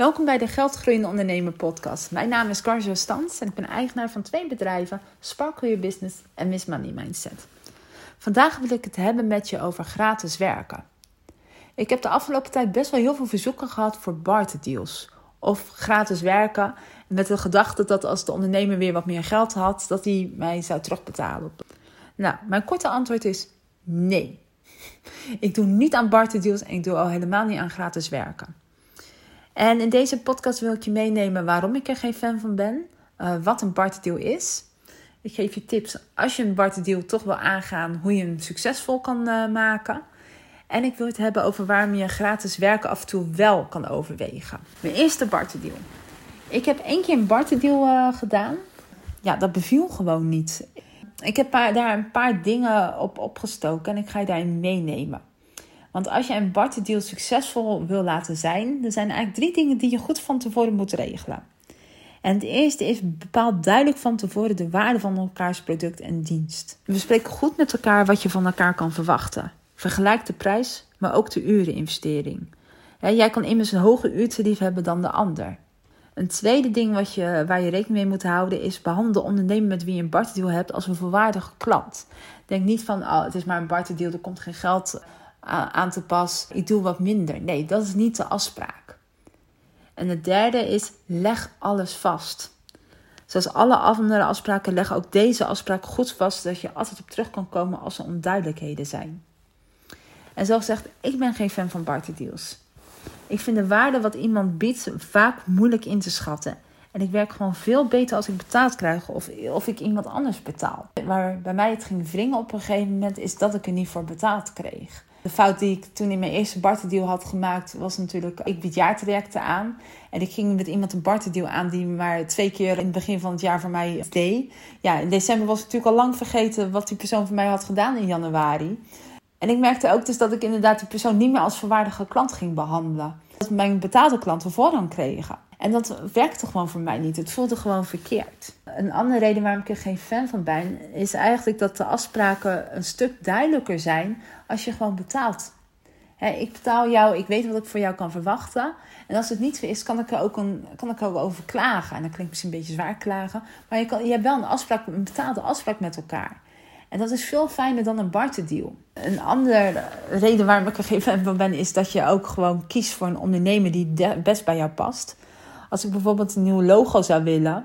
Welkom bij de Geldgroeiende Ondernemer podcast. Mijn naam is Carjo Stans en ik ben eigenaar van twee bedrijven, Sparkle Your Business en Miss Money Mindset. Vandaag wil ik het hebben met je over gratis werken. Ik heb de afgelopen tijd best wel heel veel verzoeken gehad voor barterdeals of gratis werken met de gedachte dat als de ondernemer weer wat meer geld had, dat hij mij zou terugbetalen. Nou, mijn korte antwoord is nee. Ik doe niet aan barterdeals en ik doe al helemaal niet aan gratis werken. En in deze podcast wil ik je meenemen waarom ik er geen fan van ben, uh, wat een barterdeal is. Ik geef je tips als je een barterdeal toch wil aangaan, hoe je hem succesvol kan uh, maken. En ik wil het hebben over waarom je gratis werken af en toe wel kan overwegen. Mijn eerste barterdeal. Ik heb één keer een barterdeal uh, gedaan. Ja, dat beviel gewoon niet. Ik heb daar een paar dingen op opgestoken en ik ga je daarin meenemen. Want als je een barterdeal succesvol wil laten zijn, er zijn eigenlijk drie dingen die je goed van tevoren moet regelen. En het eerste is bepaal duidelijk van tevoren de waarde van elkaars product en dienst. We spreken goed met elkaar wat je van elkaar kan verwachten. Vergelijk de prijs, maar ook de ureninvestering. jij kan immers een hoger uurtarief hebben dan de ander. Een tweede ding wat je, waar je rekening mee moet houden is behandel de met wie je een barterdeal hebt als een volwaardige klant. Denk niet van, oh, het is maar een barterdeal, er komt geen geld aan te pas, ik doe wat minder. Nee, dat is niet de afspraak. En het derde is, leg alles vast. Zoals alle andere afspraken, leg ook deze afspraak goed vast, zodat je altijd op terug kan komen als er onduidelijkheden zijn. En zoals gezegd, ik ben geen fan van barterdeals. Ik vind de waarde wat iemand biedt vaak moeilijk in te schatten. En ik werk gewoon veel beter als ik betaald krijg of, of ik iemand anders betaal. Waar bij mij het ging wringen op een gegeven moment is dat ik er niet voor betaald kreeg. De fout die ik toen in mijn eerste barterdeal had gemaakt was natuurlijk, ik bied jaartrajecten aan. En ik ging met iemand een barterdeal aan die maar twee keer in het begin van het jaar voor mij deed. Ja, in december was ik natuurlijk al lang vergeten wat die persoon voor mij had gedaan in januari. En ik merkte ook dus dat ik inderdaad die persoon niet meer als volwaardige klant ging behandelen. Dat mijn betaalde klanten voorrang kregen. En dat werkte gewoon voor mij niet. Het voelde gewoon verkeerd. Een andere reden waarom ik er geen fan van ben, is eigenlijk dat de afspraken een stuk duidelijker zijn als je gewoon betaalt. ik betaal jou, ik weet wat ik voor jou kan verwachten. En als het niet zo is, kan ik er ook, een, kan ik er ook over klagen. En dat klinkt misschien een beetje zwaar klagen. Maar je, kan, je hebt wel een afspraak, een betaalde afspraak met elkaar. En dat is veel fijner dan een barterdeal. Een andere reden waarom ik er geen fan van ben, is dat je ook gewoon kiest voor een ondernemer die best bij jou past. Als ik bijvoorbeeld een nieuw logo zou willen,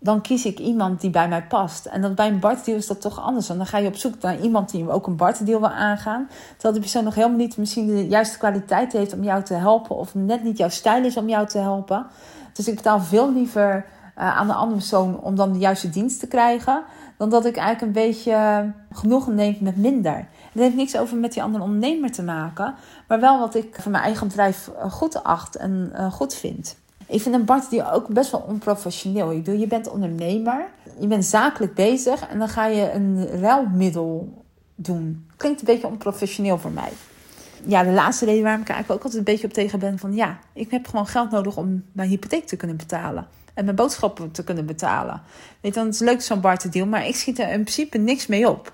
dan kies ik iemand die bij mij past. En dat bij een barterdeal is dat toch anders. Want dan ga je op zoek naar iemand die ook een barterdeal wil aangaan. Terwijl die persoon nog helemaal niet misschien de juiste kwaliteit heeft om jou te helpen. Of net niet jouw stijl is om jou te helpen. Dus ik betaal veel liever uh, aan de andere persoon om dan de juiste dienst te krijgen. Dan dat ik eigenlijk een beetje genoegen neem met minder. Dat heeft niks over met die andere ondernemer te maken. Maar wel wat ik voor mijn eigen bedrijf eh, goed acht en goed vind. Ik vind een Bart die ook best wel onprofessioneel. Ik je bent ondernemer, je bent zakelijk bezig en dan ga je een ruilmiddel doen. Klinkt een beetje onprofessioneel voor mij. Ja, de laatste reden waarom ik eigenlijk ook altijd een beetje op tegen ben van ja, ik heb gewoon geld nodig om mijn hypotheek te kunnen betalen. En mijn boodschappen te kunnen betalen. Weet dan is het leuk zo'n barterdeal, maar ik schiet er in principe niks mee op.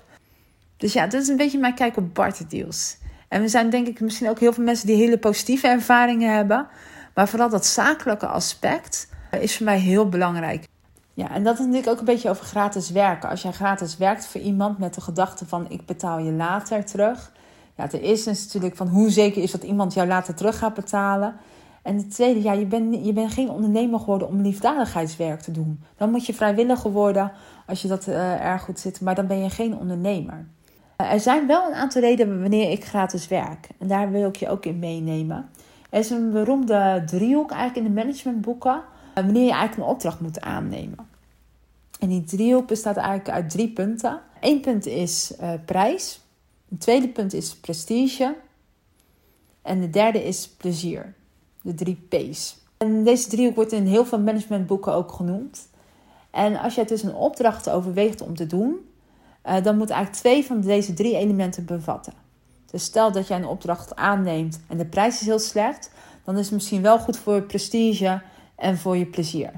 Dus ja, dat is een beetje mijn kijk op barterdeals. En we zijn denk ik misschien ook heel veel mensen die hele positieve ervaringen hebben. Maar vooral dat zakelijke aspect is voor mij heel belangrijk. Ja, en dat is natuurlijk ook een beetje over gratis werken. Als jij gratis werkt voor iemand met de gedachte van ik betaal je later terug. Ja, het eerste is natuurlijk van hoe zeker is dat iemand jou later terug gaat betalen. En het tweede, ja, je bent je bent geen ondernemer geworden om liefdadigheidswerk te doen. Dan moet je vrijwilliger worden als je dat uh, erg goed zit, maar dan ben je geen ondernemer. Uh, er zijn wel een aantal redenen wanneer ik gratis werk. En daar wil ik je ook in meenemen. Er is een beroemde driehoek eigenlijk in de managementboeken. Eh, wanneer je eigenlijk een opdracht moet aannemen. En die driehoek bestaat eigenlijk uit drie punten. Eén punt is uh, prijs. Een tweede punt is prestige. En de derde is plezier. De drie P's. En deze driehoek wordt in heel veel managementboeken ook genoemd. En als je dus een opdracht overweegt om te doen, uh, dan moet eigenlijk twee van deze drie elementen bevatten. Dus stel dat jij een opdracht aanneemt en de prijs is heel slecht, dan is het misschien wel goed voor prestige en voor je plezier.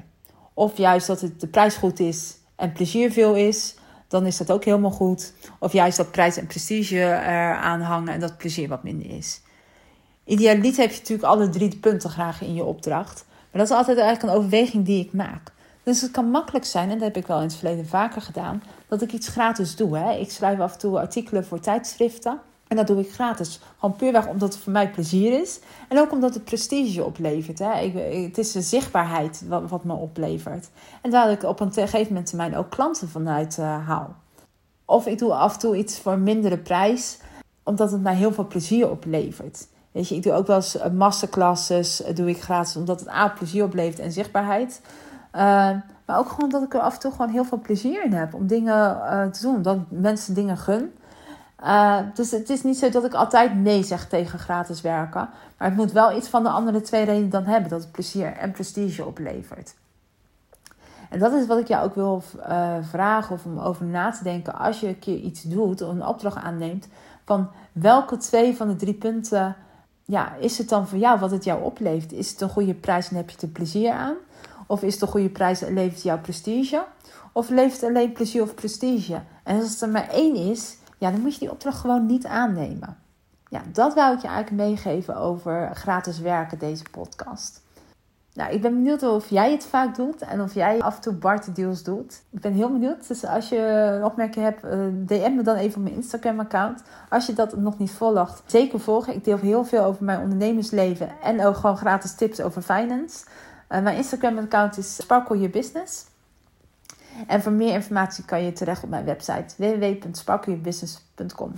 Of juist dat het de prijs goed is en plezier veel is, dan is dat ook helemaal goed. Of juist dat prijs en prestige eraan hangen en dat plezier wat minder is. Idealiter heb je natuurlijk alle drie punten graag in je opdracht. Maar dat is altijd eigenlijk een overweging die ik maak. Dus het kan makkelijk zijn, en dat heb ik wel in het verleden vaker gedaan, dat ik iets gratis doe. Hè. Ik schrijf af en toe artikelen voor tijdschriften. En dat doe ik gratis. Gewoon puurweg omdat het voor mij plezier is. En ook omdat het prestige oplevert. Hè. Ik, het is de zichtbaarheid wat, me oplevert. En daar ik op een gegeven moment termijn ook klanten vanuit uh, haal. Of ik doe af en toe iets voor een mindere prijs. Omdat het mij heel veel plezier oplevert. Weet je, ik doe ook wel eens eh, masterclasses. Eh, doe ik gratis omdat het A plezier oplevert en zichtbaarheid. Maar ook gewoon dat ik er af en toe gewoon heel veel plezier in heb om dingen te doen. Dat mensen dingen gun. Uh, dus het is niet zo dat ik altijd nee zeg tegen gratis werken. Maar het moet wel iets van de andere twee redenen dan hebben. Dat het plezier en prestige oplevert. En dat is wat ik jou ook wil uh, vragen of om over na te denken. Als je een keer iets doet of een opdracht aanneemt. Van welke twee van de drie punten ja, is het dan voor jou wat het jou oplevert? Is het een goede prijs en heb je er plezier aan? Of is het een goede prijs en levert jou prestige? Of levert het alleen plezier of prestige? En als het er maar één is, ja, dan moet je die opdracht gewoon niet aannemen. Ja, dat wou ik je eigenlijk meegeven over gratis werken, deze podcast. Nou, ik ben benieuwd of jij het vaak doet en of jij af en toe Bart deals doet. Ik ben heel benieuwd. Dus als je een opmerking hebt, eh, DM me dan even op mijn Instagram-account. Als je dat nog niet volgt, zeker volgen. Ik deel heel veel over mijn ondernemersleven en ook gewoon gratis tips over finance. Uh, mijn Instagram-account is Sparkle Your Business. En voor meer informatie kan je terecht op mijn website www.sparkleyourbusiness.com.